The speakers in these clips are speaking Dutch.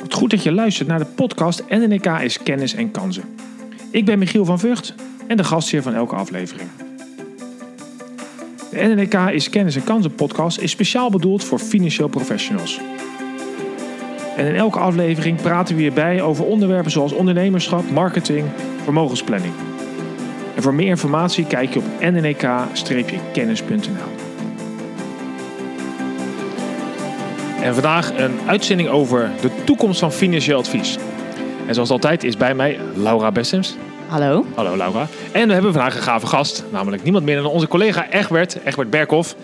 Wat goed dat je luistert naar de podcast NNK is kennis en kansen. Ik ben Michiel van Vught en de gastheer van elke aflevering. De NNK is kennis en kansen podcast is speciaal bedoeld voor financieel professionals. En in elke aflevering praten we hierbij over onderwerpen zoals ondernemerschap, marketing, vermogensplanning. En voor meer informatie kijk je op nnk-kennis.nl. En vandaag een uitzending over de toekomst van financieel advies. En zoals altijd is bij mij Laura Bessems. Hallo. Hallo Laura. En we hebben vandaag een gave gast, namelijk niemand minder dan onze collega Egbert, Egbert Berkhoff.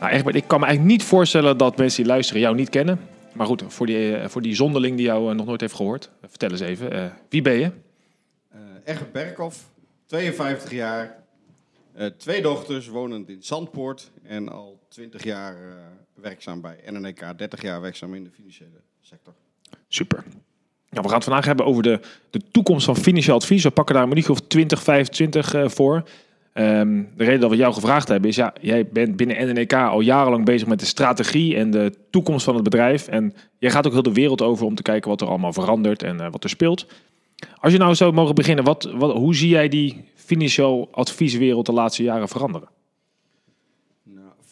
Nou Egbert, ik kan me eigenlijk niet voorstellen dat mensen die luisteren jou niet kennen. Maar goed, voor die, eh, voor die zonderling die jou eh, nog nooit heeft gehoord, eh, vertel eens even, eh, wie ben je? Uh, Egbert Berkhoff, 52 jaar, uh, twee dochters, wonend in Zandpoort en al 20 jaar uh, werkzaam bij NNK, 30 jaar werkzaam in de financiële sector. Super. Nou, we gaan het vandaag hebben over de, de toekomst van financieel advies. We pakken daar een minuutje of 20, 25 uh, voor. Um, de reden dat we jou gevraagd hebben is, ja, jij bent binnen NNK al jarenlang bezig met de strategie en de toekomst van het bedrijf. En jij gaat ook heel de wereld over om te kijken wat er allemaal verandert en uh, wat er speelt. Als je nou zou mogen beginnen, wat, wat, hoe zie jij die financieel advieswereld de laatste jaren veranderen?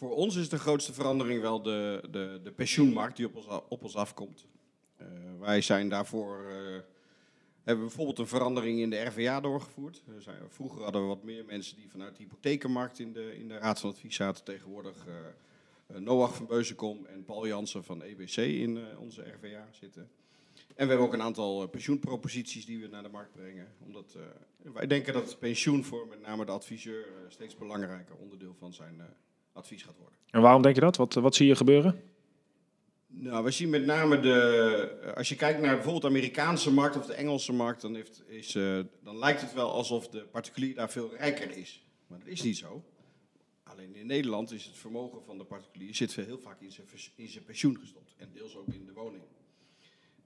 Voor ons is de grootste verandering wel de, de, de pensioenmarkt die op ons, op ons afkomt. Uh, wij zijn daarvoor, uh, hebben bijvoorbeeld een verandering in de RVA doorgevoerd. Vroeger hadden we wat meer mensen die vanuit de hypothekenmarkt in de, in de Raad van Advies zaten. Tegenwoordig Noach van Beuzenkom en Paul Jansen van EBC in onze RVA zitten. En we hebben ook een aantal pensioenproposities die we naar de markt brengen. Omdat wij denken dat pensioen voor met name de adviseur steeds belangrijker onderdeel van zijn advies gaat worden. En waarom denk je dat? Wat, wat zie je gebeuren? Nou, we zien met name de. Als je kijkt naar bijvoorbeeld de Amerikaanse markt of de Engelse markt, dan, heeft, is, dan lijkt het wel alsof de particulier daar veel rijker is. Maar dat is niet zo. Alleen in Nederland is het vermogen van de particulier zit heel vaak in zijn, in zijn pensioen gestopt. En deels ook in de woning.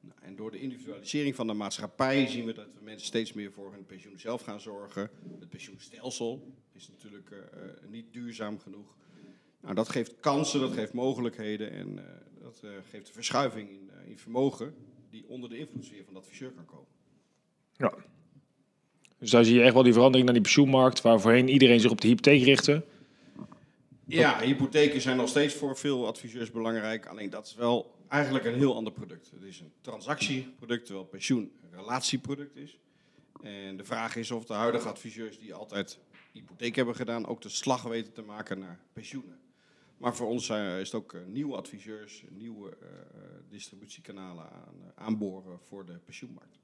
Nou, en door de individualisering van de maatschappij zien we dat we mensen steeds meer voor hun pensioen zelf gaan zorgen. Het pensioenstelsel is natuurlijk uh, niet duurzaam genoeg. Nou, dat geeft kansen, dat geeft mogelijkheden en uh, dat uh, geeft een verschuiving in, in, vermogen die onder de invloedssfeer van de adviseur kan komen. Ja. Dus daar zie je echt wel die verandering naar die pensioenmarkt, waar voorheen iedereen zich op de hypotheek richtte. Ja, hypotheken zijn nog steeds voor veel adviseurs belangrijk. Alleen dat is wel eigenlijk een heel ander product. Het is een transactieproduct, terwijl pensioen een relatieproduct is. En de vraag is of de huidige adviseurs die altijd hypotheek hebben gedaan, ook de slag weten te maken naar pensioenen. Maar voor ons uh, is het ook uh, nieuwe adviseurs, nieuwe uh, distributiekanalen aan, aanboren voor de pensioenmarkt.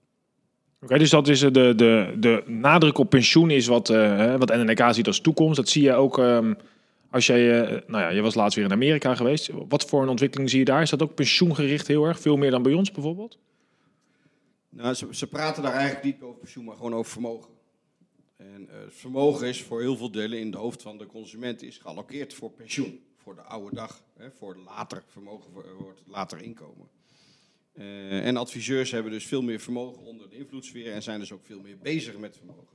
Oké, okay, dus dat is de, de, de nadruk op pensioen is wat, wat NNK ziet als toekomst. Dat zie je ook um, als jij, nou ja, je was laatst weer in Amerika geweest. Wat voor een ontwikkeling zie je daar? Is dat ook pensioengericht heel erg? Veel meer dan bij ons bijvoorbeeld? Nou, ze, ze praten daar eigenlijk niet over pensioen, maar gewoon over vermogen. En uh, vermogen is voor heel veel delen in de hoofd van de consument is geallockeerd voor pensioen. Voor de oude dag, hè, voor later vermogen, voor, voor het later inkomen. Uh, en adviseurs hebben dus veel meer vermogen onder de invloedssfeer en zijn dus ook veel meer bezig met vermogen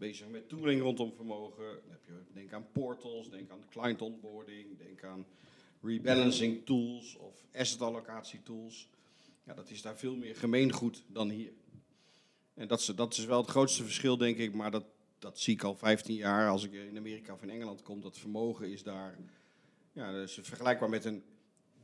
bezig met tooling rondom vermogen. Dan heb je, denk aan portals, denk aan client onboarding, denk aan rebalancing tools of asset allocatie tools. Ja, dat is daar veel meer gemeengoed dan hier. En dat is, dat is wel het grootste verschil, denk ik, maar dat, dat zie ik al 15 jaar als ik in Amerika of in Engeland kom. Dat vermogen is daar, ja, dat is vergelijkbaar met een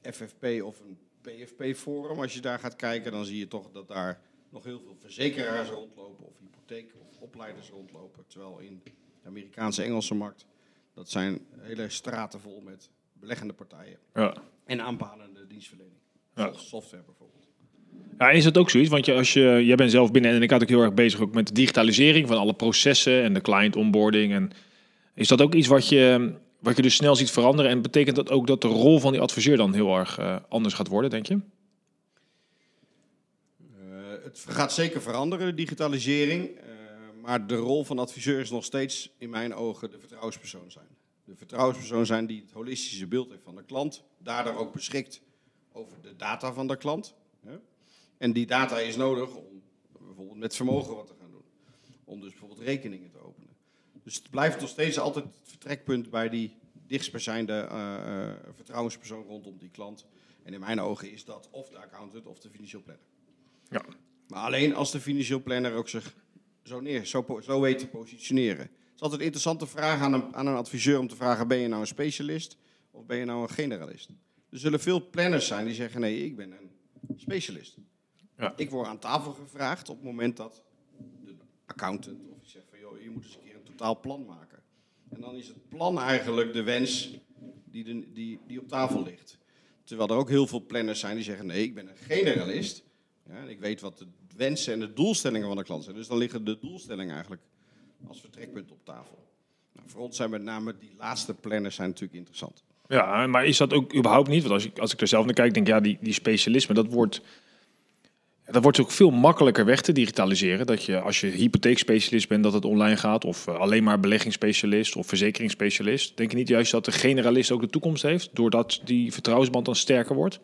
FFP of een PFP-forum. Als je daar gaat kijken, dan zie je toch dat daar nog heel veel verzekeraars rondlopen of hypotheek of opleiders rondlopen. Terwijl in de Amerikaanse Engelse markt, dat zijn hele straten vol met beleggende partijen. Ja. En aanpalende dienstverlening. Ja. Software bijvoorbeeld. Ja, is dat ook zoiets? Want je, als je, jij bent zelf binnen en ik had ook heel erg bezig ook met de digitalisering van alle processen en de client onboarding. En is dat ook iets wat je, wat je dus snel ziet veranderen? En betekent dat ook dat de rol van die adviseur dan heel erg uh, anders gaat worden, denk je? het gaat zeker veranderen, de digitalisering. Uh, maar de rol van adviseur is nog steeds in mijn ogen de vertrouwenspersoon zijn. De vertrouwenspersoon zijn die het holistische beeld heeft van de klant. Daardoor ook beschikt over de data van de klant. En die data is nodig om bijvoorbeeld met vermogen wat te gaan doen. Om dus bijvoorbeeld rekeningen te. Dus het blijft nog steeds altijd het vertrekpunt bij die dichtstbijzijnde uh, uh, vertrouwenspersoon rondom die klant. En in mijn ogen is dat of de accountant of de financieel planner. Ja. Maar alleen als de financieel planner ook zich zo, neer, zo, zo weet te positioneren. Het is altijd een interessante vraag aan een, aan een adviseur om te vragen: ben je nou een specialist of ben je nou een generalist? Er zullen veel planners zijn die zeggen: nee, ik ben een specialist. Ja. Ik word aan tafel gevraagd op het moment dat de accountant of je zegt van joh, je moet eens een keer totaal plan maken. En dan is het plan eigenlijk de wens die, de, die, die op tafel ligt. Terwijl er ook heel veel planners zijn die zeggen nee, ik ben een generalist. Ja, ik weet wat de wensen en de doelstellingen van de klant zijn. Dus dan liggen de doelstellingen eigenlijk als vertrekpunt op tafel. Nou, voor ons zijn met name die laatste planners zijn natuurlijk interessant. Ja, maar is dat ook überhaupt niet? Want als ik, als ik er zelf naar kijk, denk ja, die, die specialisme, dat wordt, dat wordt ook veel makkelijker weg te digitaliseren. Dat je, als je hypotheekspecialist bent, dat het online gaat. Of uh, alleen maar beleggingsspecialist of verzekeringsspecialist. Denk je niet juist dat de generalist ook de toekomst heeft, doordat die vertrouwensband dan sterker wordt?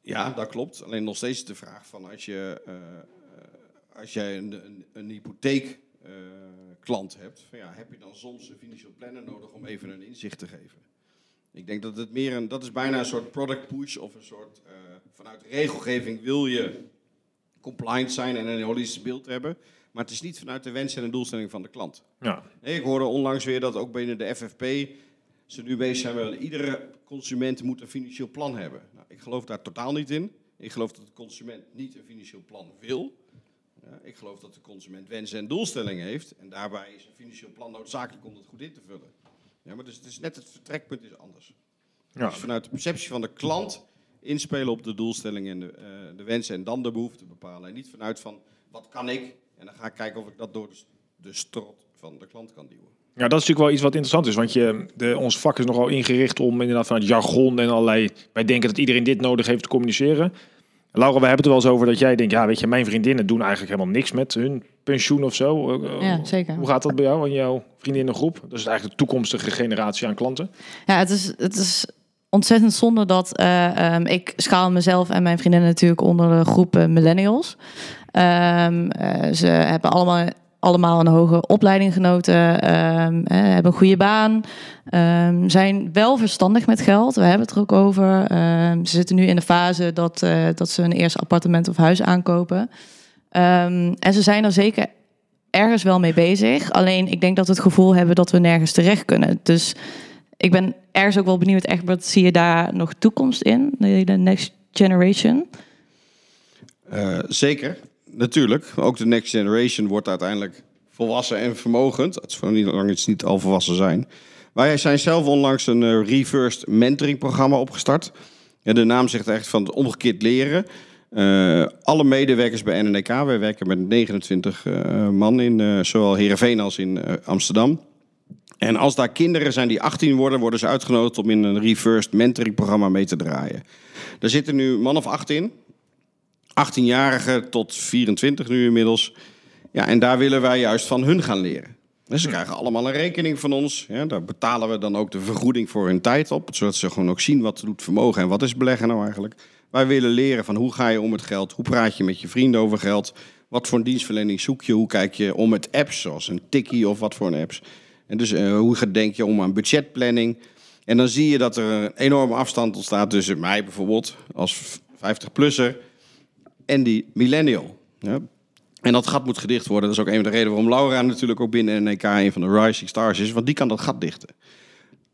Ja, dat klopt. Alleen nog steeds de vraag van als je, uh, als jij een, een, een hypotheek uh, klant hebt, van ja, heb je dan soms een financieel planner nodig om even een inzicht te geven? Ik denk dat het meer een, dat is bijna een soort product push of een soort, uh, vanuit regelgeving wil je compliant zijn en een holistisch beeld hebben, maar het is niet vanuit de wensen en de doelstelling van de klant. Ja. Nee, ik hoorde onlangs weer dat ook binnen de FFP ze nu bezig zijn met iedere consument moet een financieel plan hebben. Nou, ik geloof daar totaal niet in. Ik geloof dat de consument niet een financieel plan wil. Ja, ik geloof dat de consument wensen en doelstellingen heeft. En daarbij is een financieel plan noodzakelijk om dat goed in te vullen. Ja, maar dus het is net het vertrekpunt is anders. Ja. Dus vanuit de perceptie van de klant inspelen op de doelstellingen en de, uh, de wensen en dan de behoeften bepalen. En niet vanuit van wat kan ik en dan ga ik kijken of ik dat door de, de strot van de klant kan duwen. Ja, dat is natuurlijk wel iets wat interessant is. Want je, de, ons vak is nogal ingericht om inderdaad vanuit jargon en allerlei... Wij denken dat iedereen dit nodig heeft te communiceren. Laura, we hebben het er wel eens over dat jij denkt... Ja, weet je, mijn vriendinnen doen eigenlijk helemaal niks met hun pensioen of zo. Ja, zeker. Hoe gaat dat bij jou en jouw vriendinnengroep? Dat is eigenlijk de toekomstige generatie aan klanten. Ja, het is, het is ontzettend zonde dat... Uh, um, ik schaal mezelf en mijn vriendinnen natuurlijk onder de groep millennials. Um, uh, ze hebben allemaal allemaal een hoge opleiding genoten, um, hè, hebben een goede baan, zijn wel verstandig met geld. We hebben het er ook over. Ze zitten nu in de fase dat, dat ze een eerste appartement of huis aankopen. En ze zijn er zeker ergens wel mee bezig. Alleen ik denk dat we het gevoel hebben dat we nergens terecht kunnen. Dus ik ben ergens ook wel benieuwd, wat zie je daar nog toekomst in, de next generation? Uh, zeker natuurlijk, ook de next generation wordt uiteindelijk volwassen en vermogend. Het is van niet lang iets niet al volwassen zijn. Wij zijn zelf onlangs een uh, reversed mentoring programma opgestart. Ja, de naam zegt echt van het omgekeerd leren. Uh, alle medewerkers bij NNK, wij werken met 29 uh, man in zowel Heerenveen als in Amsterdam. En als daar kinderen zijn die 18 worden, worden ze uitgenodigd om in een reversed mentoring programma mee te draaien. Daar zitten nu man of acht in. 18-jarigen tot 24 nu inmiddels. Ja, en daar willen wij juist van hun gaan leren. Dus ze krijgen allemaal een rekening van ons. Ja, daar betalen we dan ook de vergoeding voor hun tijd op. Zodat ze gewoon ook zien wat doet vermogen en wat is beleggen nou eigenlijk. Wij willen leren van hoe ga je om met geld? Hoe praat je met je vrienden over geld? Wat voor een dienstverlening zoek je? Hoe kijk je om met apps zoals een Tikkie of wat voor een apps? En dus uh, hoe denk je om aan budgetplanning? En dan zie je dat er een enorme afstand ontstaat tussen mij bijvoorbeeld als 50-plusser en die millennial. Ja. En dat gat moet gedicht worden. Dat is ook een van de redenen waarom Laura natuurlijk ook binnen NEK een van de rising stars is. Want die kan dat gat dichten.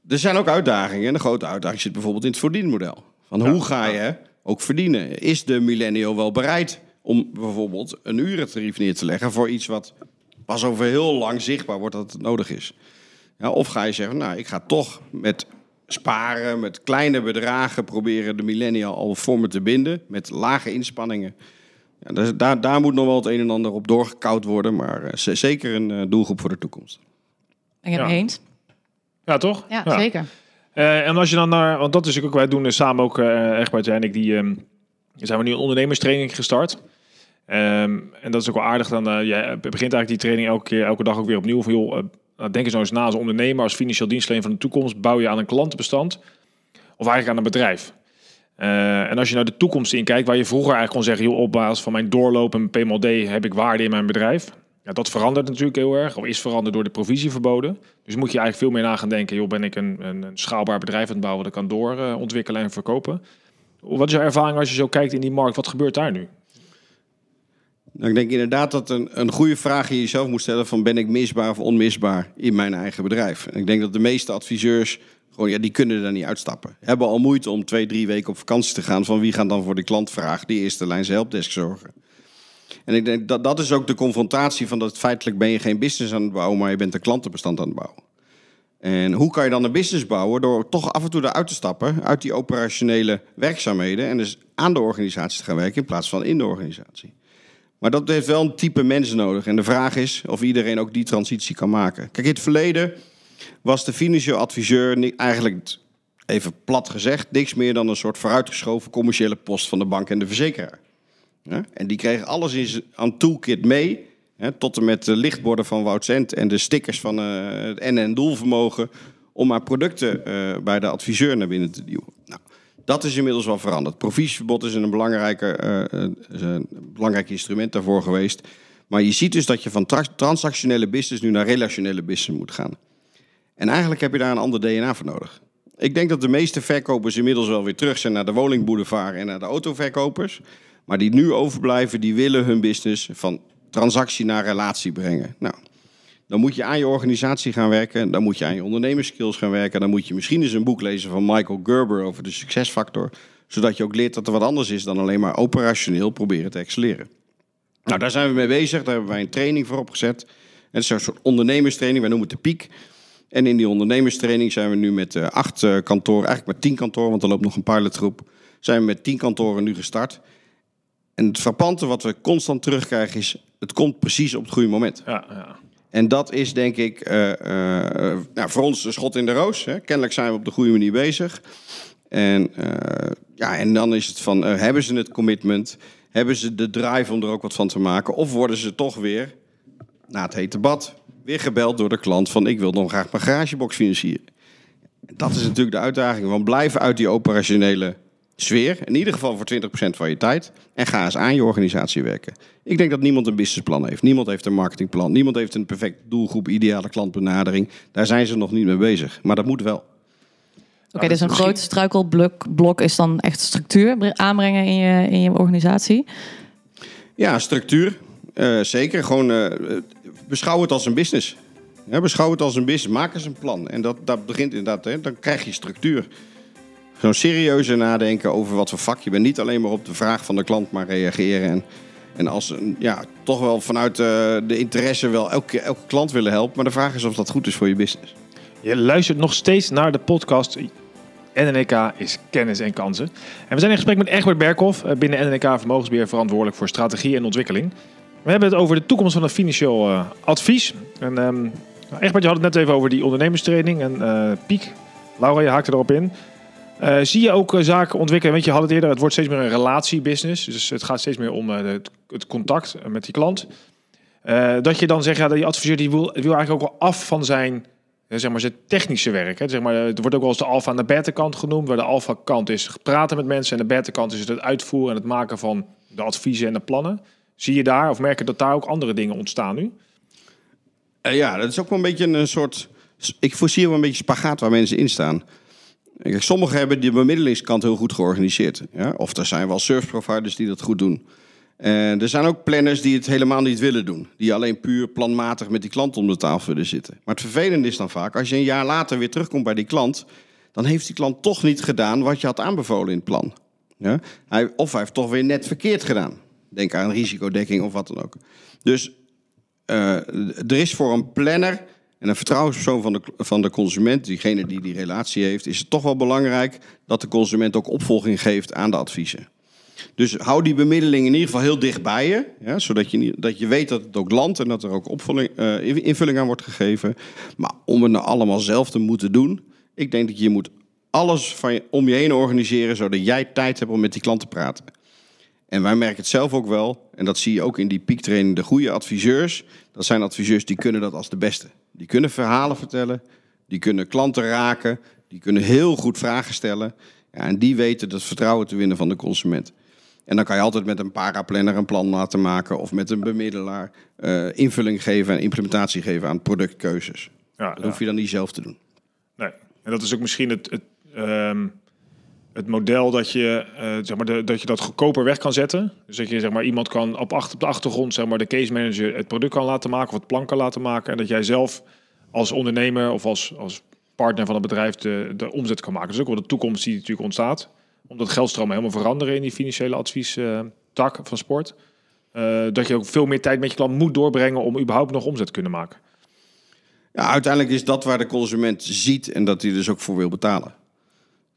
Er zijn ook uitdagingen. En de grote uitdaging zit bijvoorbeeld in het verdienmodel. Van ja. hoe ga je ook verdienen? Is de millennial wel bereid om bijvoorbeeld een urentarief neer te leggen voor iets wat pas over heel lang zichtbaar wordt dat het nodig is? Ja, of ga je zeggen, nou, ik ga toch met sparen, met kleine bedragen proberen de millennial al voor me te binden. Met lage inspanningen. Ja, dus daar, daar moet nog wel het een en ander op doorgekoud worden. Maar uh, zeker een uh, doelgroep voor de toekomst. Ik heb ja. eens. Ja, toch? Ja, ja. zeker. Uh, en als je dan naar, want dat is ook, wij doen samen ook, echt bij en ik, die um, zijn we nu een ondernemerstraining gestart. Um, en dat is ook wel aardig. Dan, je begint eigenlijk die training elke keer, elke dag ook weer opnieuw. Van, joh, nou, denk eens nou eens na als ondernemer, als financieel dienstverlener van de toekomst. Bouw je aan een klantenbestand of eigenlijk aan een bedrijf? Uh, en als je naar de toekomst in kijkt, waar je vroeger eigenlijk kon zeggen, joh, op basis van mijn doorloop en PMLD heb ik waarde in mijn bedrijf. Ja, dat verandert natuurlijk heel erg, of is veranderd door de provisieverboden. Dus moet je eigenlijk veel meer na gaan denken, joh, ben ik een, een, een schaalbaar bedrijf aan het bouwen dat kan doorontwikkelen en verkopen. Wat is jouw ervaring als je zo kijkt in die markt? Wat gebeurt daar nu? Nou, ik denk inderdaad dat een, een goede vraag je jezelf moet stellen van ben ik misbaar of onmisbaar in mijn eigen bedrijf. Ik denk dat de meeste adviseurs gewoon, ja, die kunnen er niet uitstappen. Hebben al moeite om twee, drie weken op vakantie te gaan van wie gaan dan voor de klantvraag die eerste lijn helpdesk zorgen. En ik denk dat dat is ook de confrontatie van dat feitelijk ben je geen business aan het bouwen, maar je bent een klantenbestand aan het bouwen. En hoe kan je dan een business bouwen? Door toch af en toe eruit te stappen uit die operationele werkzaamheden en dus aan de organisatie te gaan werken in plaats van in de organisatie. Maar dat heeft wel een type mens nodig. En de vraag is of iedereen ook die transitie kan maken. Kijk, in het verleden was de financieel adviseur eigenlijk, even plat gezegd, niks meer dan een soort vooruitgeschoven commerciële post van de bank en de verzekeraar. En die kreeg alles in aan toolkit mee. tot en met de lichtborden van Wout en de stickers van uh, het NN Doelvermogen. Om maar producten uh, bij de adviseur naar binnen te duwen. Nou, dat is inmiddels wel veranderd. Provisieverbod is een, belangrijke, uh, een belangrijk instrument daarvoor geweest. Maar je ziet dus dat je van tra transactionele business nu naar relationele business moet gaan. En eigenlijk heb je daar een ander DNA voor nodig. Ik denk dat de meeste verkopers inmiddels wel weer terug zijn naar de woningboulevard en naar de autoverkopers. Maar die nu overblijven, die willen hun business van transactie naar relatie brengen. Nou, dan moet je aan je organisatie gaan werken. Dan moet je aan je ondernemerskills gaan werken. Dan moet je misschien eens een boek lezen van Michael Gerber over de succesfactor. Zodat je ook leert dat er wat anders is dan alleen maar operationeel proberen te excelleren. Nou, daar zijn we mee bezig. Daar hebben wij een training voor opgezet. Het is een soort ondernemerstraining. Wij noemen het de piek. En in die ondernemerstraining zijn we nu met uh, acht uh, kantoren, eigenlijk met tien kantoren, want er loopt nog een pilotgroep. Zijn we met tien kantoren nu gestart. En het frappante wat we constant terugkrijgen is, het komt precies op het goede moment. Ja, ja. En dat is denk ik uh, uh, nou, voor ons een schot in de roos. Hè. Kennelijk zijn we op de goede manier bezig. En, uh, ja, en dan is het van, hebben ze het commitment? Hebben ze de drive om er ook wat van te maken? Of worden ze toch weer, na het hete bad, weer gebeld door de klant van... ik wil nog graag mijn garagebox financieren. Dat is natuurlijk de uitdaging. van blijven uit die operationele sfeer, in ieder geval voor 20% van je tijd, en ga eens aan je organisatie werken. Ik denk dat niemand een businessplan heeft. Niemand heeft een marketingplan. Niemand heeft een perfect doelgroep, ideale klantbenadering. Daar zijn ze nog niet mee bezig. Maar dat moet wel. Oké, okay, dus een groot struikelblok is dan echt structuur aanbrengen in je, in je organisatie? Ja, structuur. Uh, zeker. Gewoon uh, beschouw het als een business. Ja, beschouw het als een business. Maak eens een plan. En dat, dat begint inderdaad, hè, dan krijg je structuur. Zo'n serieuze nadenken over wat voor vak je bent. Niet alleen maar op de vraag van de klant, maar reageren. En, en als ja, toch wel vanuit de, de interesse wel elke, elke klant willen helpen. Maar de vraag is of dat goed is voor je business. Je luistert nog steeds naar de podcast NNK is kennis en kansen. En we zijn in gesprek met Egbert Berkhoff, eh, binnen NNK Vermogensbeheer verantwoordelijk voor strategie en ontwikkeling. We hebben het over de toekomst van het financieel uh, advies. En um, Egbert, je had het net even over die ondernemerstraining en piek. Laura, je haakte erop in. Uh, zie je ook uh, zaken ontwikkelen? Want je had het eerder, het wordt steeds meer een relatiebusiness. Dus het gaat steeds meer om uh, het, contact met die klant. dat je dan zegt, ja, die adviseur die wil, wil eigenlijk ook wel af van zijn, zeg maar, zijn technische werk. Hè. Zeg maar, het wordt ook wel eens de alfa en de beta kant genoemd. Waar de alfa kant is praten met mensen en de beta kant is het uitvoeren en het maken van de adviezen en de plannen. Zie je daar of merk je dat daar ook andere dingen ontstaan nu? ja, dat is ook wel een beetje een soort... Ik voorzie wel een beetje spagaat waar mensen in staan. Kijk, sommigen hebben die bemiddelingskant heel goed georganiseerd. Ja? Of er zijn wel service providers die dat goed doen. En er zijn ook planners die het helemaal niet willen doen. Die alleen puur planmatig met die klant om de tafel willen zitten. Maar het vervelende is dan vaak, als je een jaar later weer terugkomt bij die klant... dan heeft die klant toch niet gedaan wat je had aanbevolen in het plan. Ja? Hij, of hij heeft toch weer net verkeerd gedaan. Denk aan risicodekking of wat dan ook. Dus uh, er is voor een planner en een vertrouwenspersoon van de, van de consument, diegene die die relatie heeft, is het toch wel belangrijk dat de consument ook opvolging geeft aan de adviezen. Dus hou die bemiddeling in ieder geval heel dicht bij je, zodat je, dat je weet dat het ook landt en dat er ook opvulling, uh, invulling aan wordt gegeven. Maar om het nou allemaal zelf te moeten doen, ik denk dat je moet alles van om je heen organiseren, zodat jij tijd hebt om met die klant te praten. En wij merken het zelf ook wel, en dat zie je ook in die piektraining, de goede adviseurs, dat zijn adviseurs die kunnen dat als de beste. Die kunnen verhalen vertellen, die kunnen klanten raken, die kunnen heel goed vragen stellen. Ja, en die weten het vertrouwen te winnen van de consument. En dan kan je altijd met een paraplanner een plan laten maken of met een bemiddelaar eh, invulling geven en implementatie geven aan productkeuzes. Ja, Dat hoef je dan niet zelf te doen. Nee. En dat is ook misschien het, het, ehm, het model dat je, eh, zeg maar dat je dat goedkoper weg kan zetten. Dus dat je zeg maar, iemand kan op, op de achtergrond, zeg maar, de case manager het product kan laten maken of het plan kan laten maken. En dat jij zelf als ondernemer of als, als partner van het bedrijf de, de omzet kan maken. Is ook wel de toekomst die natuurlijk ontstaat. Omdat geldstromen helemaal veranderen in die financiële advies eh, tak van sport. Eh, dat je ook veel meer tijd met je klant moet doorbrengen om überhaupt nog omzet te kunnen maken. Ja, uiteindelijk is dat waar de consument ziet en dat hij dus ook voor wil betalen.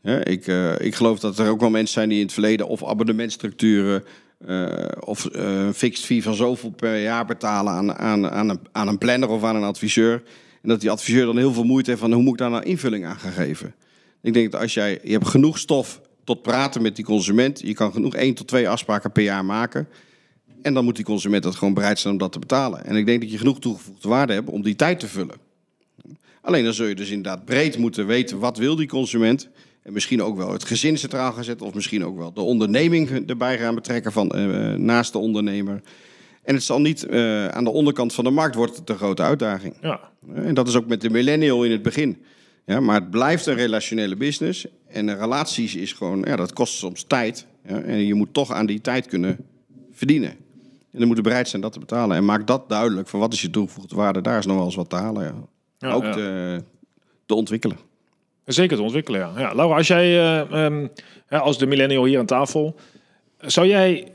Ja, ik, eh, ik geloof dat er ook wel mensen zijn die in het verleden of abonnementstructuren eh, of eh, een fixed fee van zoveel per jaar betalen aan, aan, aan, een, aan een planner of aan een adviseur. En dat die adviseur dan heel veel moeite heeft van hoe moet ik daar nou invulling aan gaan geven. Ik denk dat als jij, je hebt genoeg stof tot praten met die consument, je kan genoeg één tot twee afspraken per jaar maken. En dan moet die consument dat gewoon bereid zijn om dat te betalen. En ik denk dat je genoeg toegevoegde waarde hebt om die tijd te vullen. Alleen dan zul je dus inderdaad breed moeten weten wat wil die consument. En misschien ook wel het gezin centraal gaan zetten. Of misschien ook wel de onderneming erbij gaan betrekken van, eh, naast de ondernemer. En het zal niet, eh, aan de onderkant van de markt wordt het een grote uitdaging. Ja, En dat is ook met de millennial in het begin. Ja, maar het blijft een relationele business. En de relaties is gewoon, ja, dat kost soms tijd. Ja, en je moet toch aan die tijd kunnen verdienen. En dan moet je bereid zijn dat te betalen. En maak dat duidelijk van wat is je toegevoegde waarde. Daar is nog wel eens wat te halen. Ja. Ja, ook te ontwikkelen. Zeker te ontwikkelen, ja. Laura, als jij eh, ehm, als de millennial hier aan tafel, zou jij,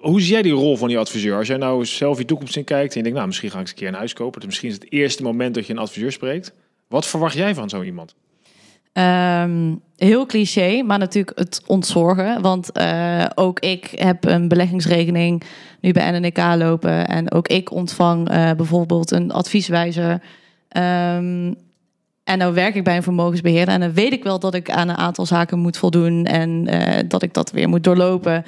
hoe zie jij die rol van die adviseur? Als jij nou zelf je toekomst in kijkt en je denkt, nou, misschien ga ik eens een keer een huis kopen. Dus misschien is het eerste moment dat je een adviseur spreekt. Wat verwacht jij van zo iemand? Ehm, heel cliché, maar natuurlijk het ontzorgen. Want eh, ook ik heb een beleggingsrekening nu bij NNK lopen. En ook ik ontvang eh, bijvoorbeeld een advieswijzer. Ehm, en nou werk ik bij een vermogensbeheerder. En dan weet ik wel dat ik aan een aantal zaken moet voldoen. En eh, dat ik dat weer moet doorlopen.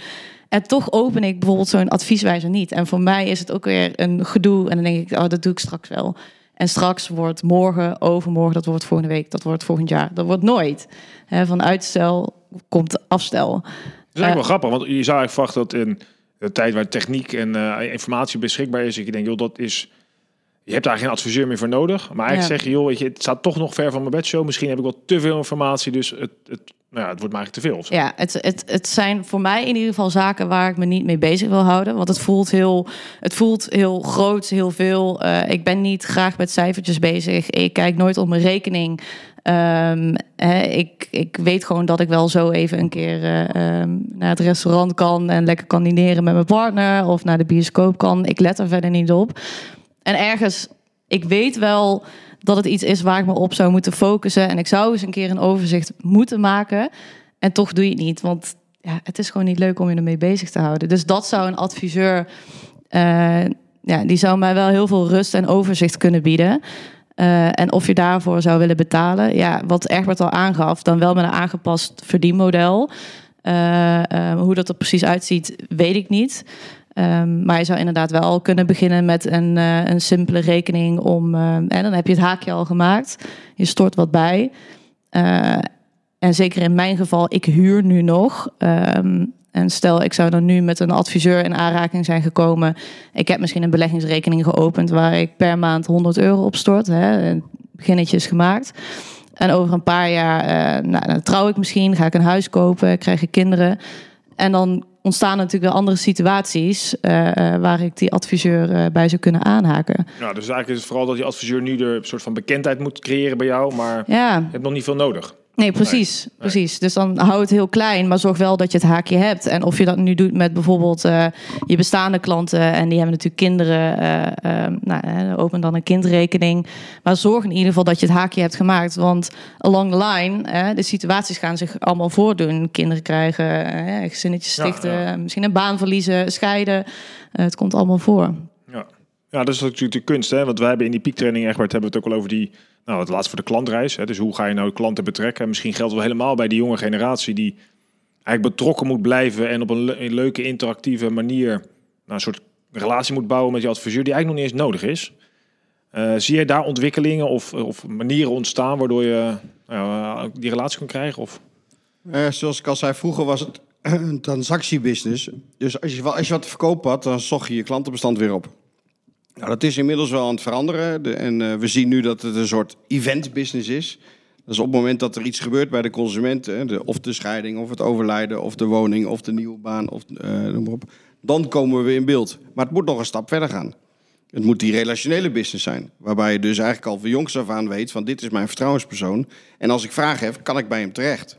En toch open ik bijvoorbeeld zo'n advieswijzer niet. En voor mij is het ook weer een gedoe. En dan denk ik, oh, dat doe ik straks wel. En straks wordt morgen, overmorgen, dat wordt volgende week, dat wordt volgend jaar. Dat wordt nooit. Hè, van uitstel komt afstel. Dat is eigenlijk wel grappig, want je zou eigenlijk verwachten dat in de tijd waar techniek en eh, informatie beschikbaar is, je denkt, joh, dat is... Je hebt daar geen adviseur meer voor nodig. Maar eigenlijk Ja. zeg je, joh, weet je, het staat toch nog ver van mijn bedshow. Misschien heb ik wel te veel informatie, dus het, het, nou ja, het wordt maar eigenlijk te veel. Ja, het, het, het zijn voor mij in ieder geval zaken waar ik me niet mee bezig wil houden. Want het voelt heel, het voelt heel groot, heel veel. Eh, ik ben niet graag met cijfertjes bezig. Ik kijk nooit op mijn rekening. Ehm, ik, ik weet gewoon dat ik wel zo even een keer eh, ehm, naar het restaurant kan en lekker kan dineren met mijn partner of naar de bioscoop kan. Ik let er verder niet op. En ergens, ik weet wel dat het iets is waar ik me op zou moeten focussen. En ik zou eens een keer een overzicht moeten maken. En toch doe je het niet, want ja, het is gewoon niet leuk om je ermee bezig te houden. Dus dat zou een adviseur, eh, ja, die zou mij wel heel veel rust en overzicht kunnen bieden. Eh, en of je daarvoor zou willen betalen, ja, wat Egbert al aangaf, dan wel met een aangepast verdienmodel. Eh, hoe dat er precies uitziet, weet ik niet. Ehm, maar je zou inderdaad wel kunnen beginnen met een, eh, een simpele rekening om. eh, en dan heb je het haakje al gemaakt. Je stort wat bij. Eh, en zeker in mijn geval, ik huur nu nog. Ehm, en stel, ik zou dan nu met een adviseur in aanraking zijn gekomen. Ik heb misschien een beleggingsrekening geopend waar ik per maand 100 euro op stort. Hè, een beginnetje gemaakt. En over een paar jaar, nou, trouw ik misschien, ga ik een huis kopen, krijg ik kinderen. En dan ontstaan natuurlijk wel andere situaties eh, eh, waar ik die adviseur eh, bij zou kunnen aanhaken. Ja, dus eigenlijk is het vooral dat die adviseur nu de soort van bekendheid moet creëren bij jou, maar Ja, je hebt nog niet veel nodig. Nee, precies. precies. Dus dan hou het heel klein, maar zorg wel dat je het haakje hebt. En of je dat nu doet met bijvoorbeeld eh, je bestaande klanten... en die hebben natuurlijk kinderen, eh, eh, nou, open dan een kindrekening. Maar zorg in ieder geval dat je het haakje hebt gemaakt. Want along the line, de situaties gaan zich allemaal voordoen. Kinderen krijgen, gezinnetjes stichten, ja. misschien een baan verliezen, scheiden. Het komt allemaal voor. Ja. dat is natuurlijk de kunst. Hè? Want wij hebben in die piektraining, Egbert, hebben we het ook al over die... Nou, het laatst voor de klantreis. Hè? Dus hoe ga je nou klanten betrekken? En misschien geldt wel helemaal bij die jonge generatie... die eigenlijk betrokken moet blijven... en op een, le- een leuke, interactieve manier... Nou, een soort relatie moet bouwen met je adviseur... die eigenlijk nog niet eens nodig is. Eh, zie je daar ontwikkelingen of, of manieren ontstaan... waardoor je nou, die relatie kan krijgen? Of... Eh, zoals ik al zei, vroeger was het een transactiebusiness. Dus als je, als je wat te verkopen had, dan zocht je je klantenbestand weer op. Nou, dat is inmiddels wel aan het veranderen. De- en eh, we zien nu dat het een soort event-business is. Dus op het moment dat er iets gebeurt bij de consument, de, of de scheiding, of het overlijden, of de woning, of de nieuwe baan, of, noem maar op, dan komen we in beeld. Maar het moet nog een stap verder gaan. Het moet die relationele business zijn. Waarbij je dus eigenlijk al van jongs af aan weet van dit is mijn vertrouwenspersoon. En als ik vragen heb, kan ik bij hem terecht.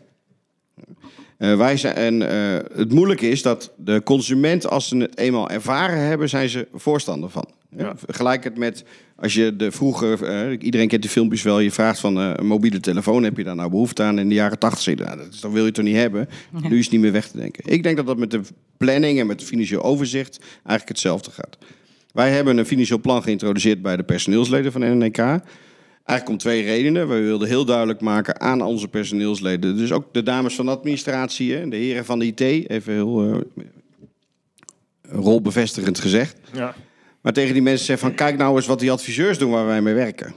Eh, wij zijn, en eh, het moeilijke is dat de consument, als ze het eenmaal ervaren hebben, zijn ze voorstander van. Ja. Vergelijk het met als je de vroeger, eh, iedereen kent die filmpjes wel, je vraagt van een mobiele telefoon, heb je daar nou behoefte aan? In de jaren tachtig nou, dat wil je toch niet hebben? Nu is het niet meer weg te denken. Ik denk dat dat met de planning en met het financieel overzicht eigenlijk hetzelfde gaat. Wij hebben een financieel plan geïntroduceerd bij de personeelsleden van NNK. Eigenlijk om twee redenen. We wilden heel duidelijk maken aan onze personeelsleden, dus ook de dames van de administratie, hè, de heren van de IT, even heel eh, rolbevestigend gezegd. Ja. Maar tegen die mensen zeggen van kijk nou eens wat die adviseurs doen waar wij mee werken.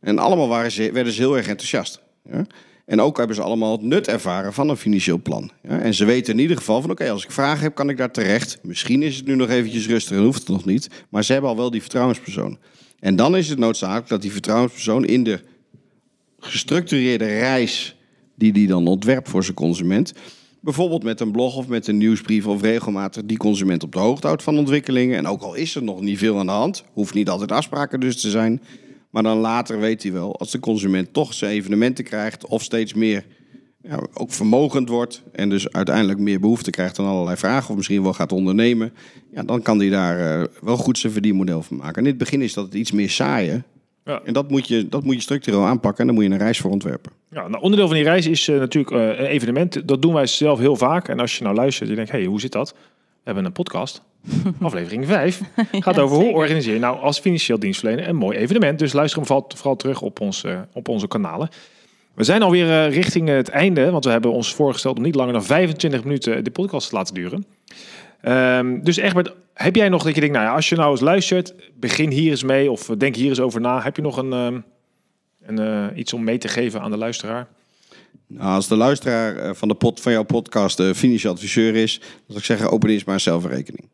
En allemaal waren ze, werden ze heel erg enthousiast. Ja? En ook hebben ze allemaal het nut ervaren van een financieel plan. Ja? En ze weten in ieder geval van oké, als ik vragen heb, kan ik daar terecht. Misschien is het nu nog eventjes rustig en hoeft het nog niet. Maar ze hebben al wel die vertrouwenspersoon. En dan is het noodzakelijk dat die vertrouwenspersoon in de gestructureerde reis die die dan ontwerpt voor zijn consument. Bijvoorbeeld met een blog of met een nieuwsbrief of regelmatig die consument op de hoogte houdt van ontwikkelingen. En ook al is er nog niet veel aan de hand, hoeft niet altijd afspraken dus te zijn. Maar dan later weet hij wel, als de consument toch zijn evenementen krijgt of steeds meer ja, ook vermogend wordt en dus uiteindelijk meer behoefte krijgt aan allerlei vragen of misschien wel gaat ondernemen, ja, dan kan hij daar eh, wel goed zijn verdienmodel van maken. En in het begin is dat het iets meer saaien. Ja. En dat moet, je, dat moet je structureel aanpakken en daar moet je een reis voor ontwerpen. Ja, nou, onderdeel van die reis is eh, natuurlijk eh, een evenement. Dat doen wij zelf heel vaak. En als je nou luistert, je denkt, hey, hoe zit dat? We hebben een podcast. Aflevering 5 gaat over hoe organiseer je nou als financieel dienstverlener een mooi evenement. Dus luister hem vooral, vooral terug op, ons, eh, op onze kanalen. We zijn alweer eh, richting het einde, want we hebben ons voorgesteld om niet langer dan 25 minuten de podcast te laten duren. Ehm, dus Egbert, heb jij nog dat je denkt, nou ja, als je nou eens luistert, begin hier eens mee of denk hier eens over na. Heb je nog een, ehm, eh, iets om mee te geven aan de luisteraar? Nou, als de luisteraar eh, van, de pod, van jouw podcast de financieel adviseur is, dan zou ik zeggen, open eerst maar zelf een rekening.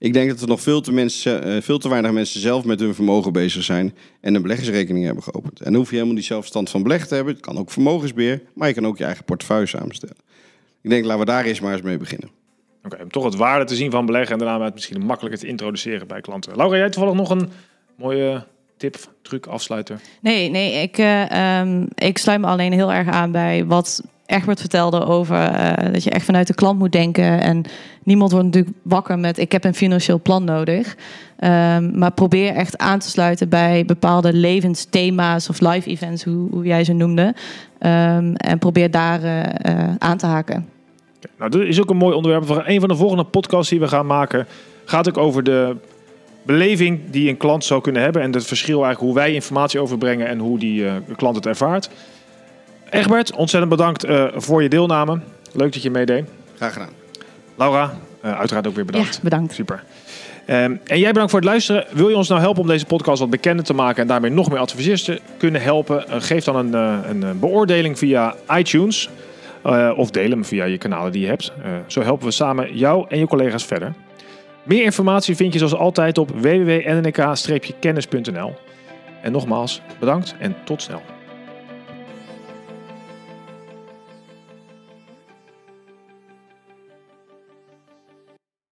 Ik denk dat er nog veel te, mensen, eh, veel te weinig mensen zelf met hun vermogen bezig zijn en een beleggersrekening hebben geopend. En dan hoef je helemaal niet zelf verstand van beleg te hebben. Het kan ook vermogensbeheer, maar je kan ook je eigen portefeuille samenstellen. Ik denk, laten we daar eerst maar eens mee beginnen. Oké, om toch het waarde te zien van beleggen en daarna het misschien makkelijker te introduceren bij klanten. Laura, jij toevallig nog een mooie tip, truc, afsluiter? Nee, nee ik, eh, ehm, ik sluit me alleen heel erg aan bij wat Egbert vertelde over eh, dat je echt vanuit de klant moet denken. En niemand wordt natuurlijk wakker met ik heb een financieel plan nodig. Ehm, maar probeer echt aan te sluiten bij bepaalde levensthema's of live events, hoe, hoe jij ze noemde. Ehm, en probeer daar eh, eh, aan te haken. Nou, dit is ook een mooi onderwerp een van de volgende podcasts die we gaan maken. Gaat ook over de beleving die een klant zou kunnen hebben en het verschil eigenlijk hoe wij informatie overbrengen en hoe die klant het ervaart. Egbert, ontzettend bedankt eh, voor je deelname. Leuk dat je meedeed. Graag gedaan. Laura, eh, uiteraard ook weer bedankt. Ja, bedankt. Super. Ehm, en jij bedankt voor het luisteren. Wil je ons nou helpen om deze podcast wat bekender te maken en daarmee nog meer adviseurs te kunnen helpen? Eh, geef dan een, eh, een beoordeling via iTunes eh, of deel hem via je kanalen die je hebt. Eh, zo helpen we samen jou en je collega's verder. Meer informatie vind je zoals altijd op www.nnk-kennis.nl. En nogmaals, bedankt en tot snel.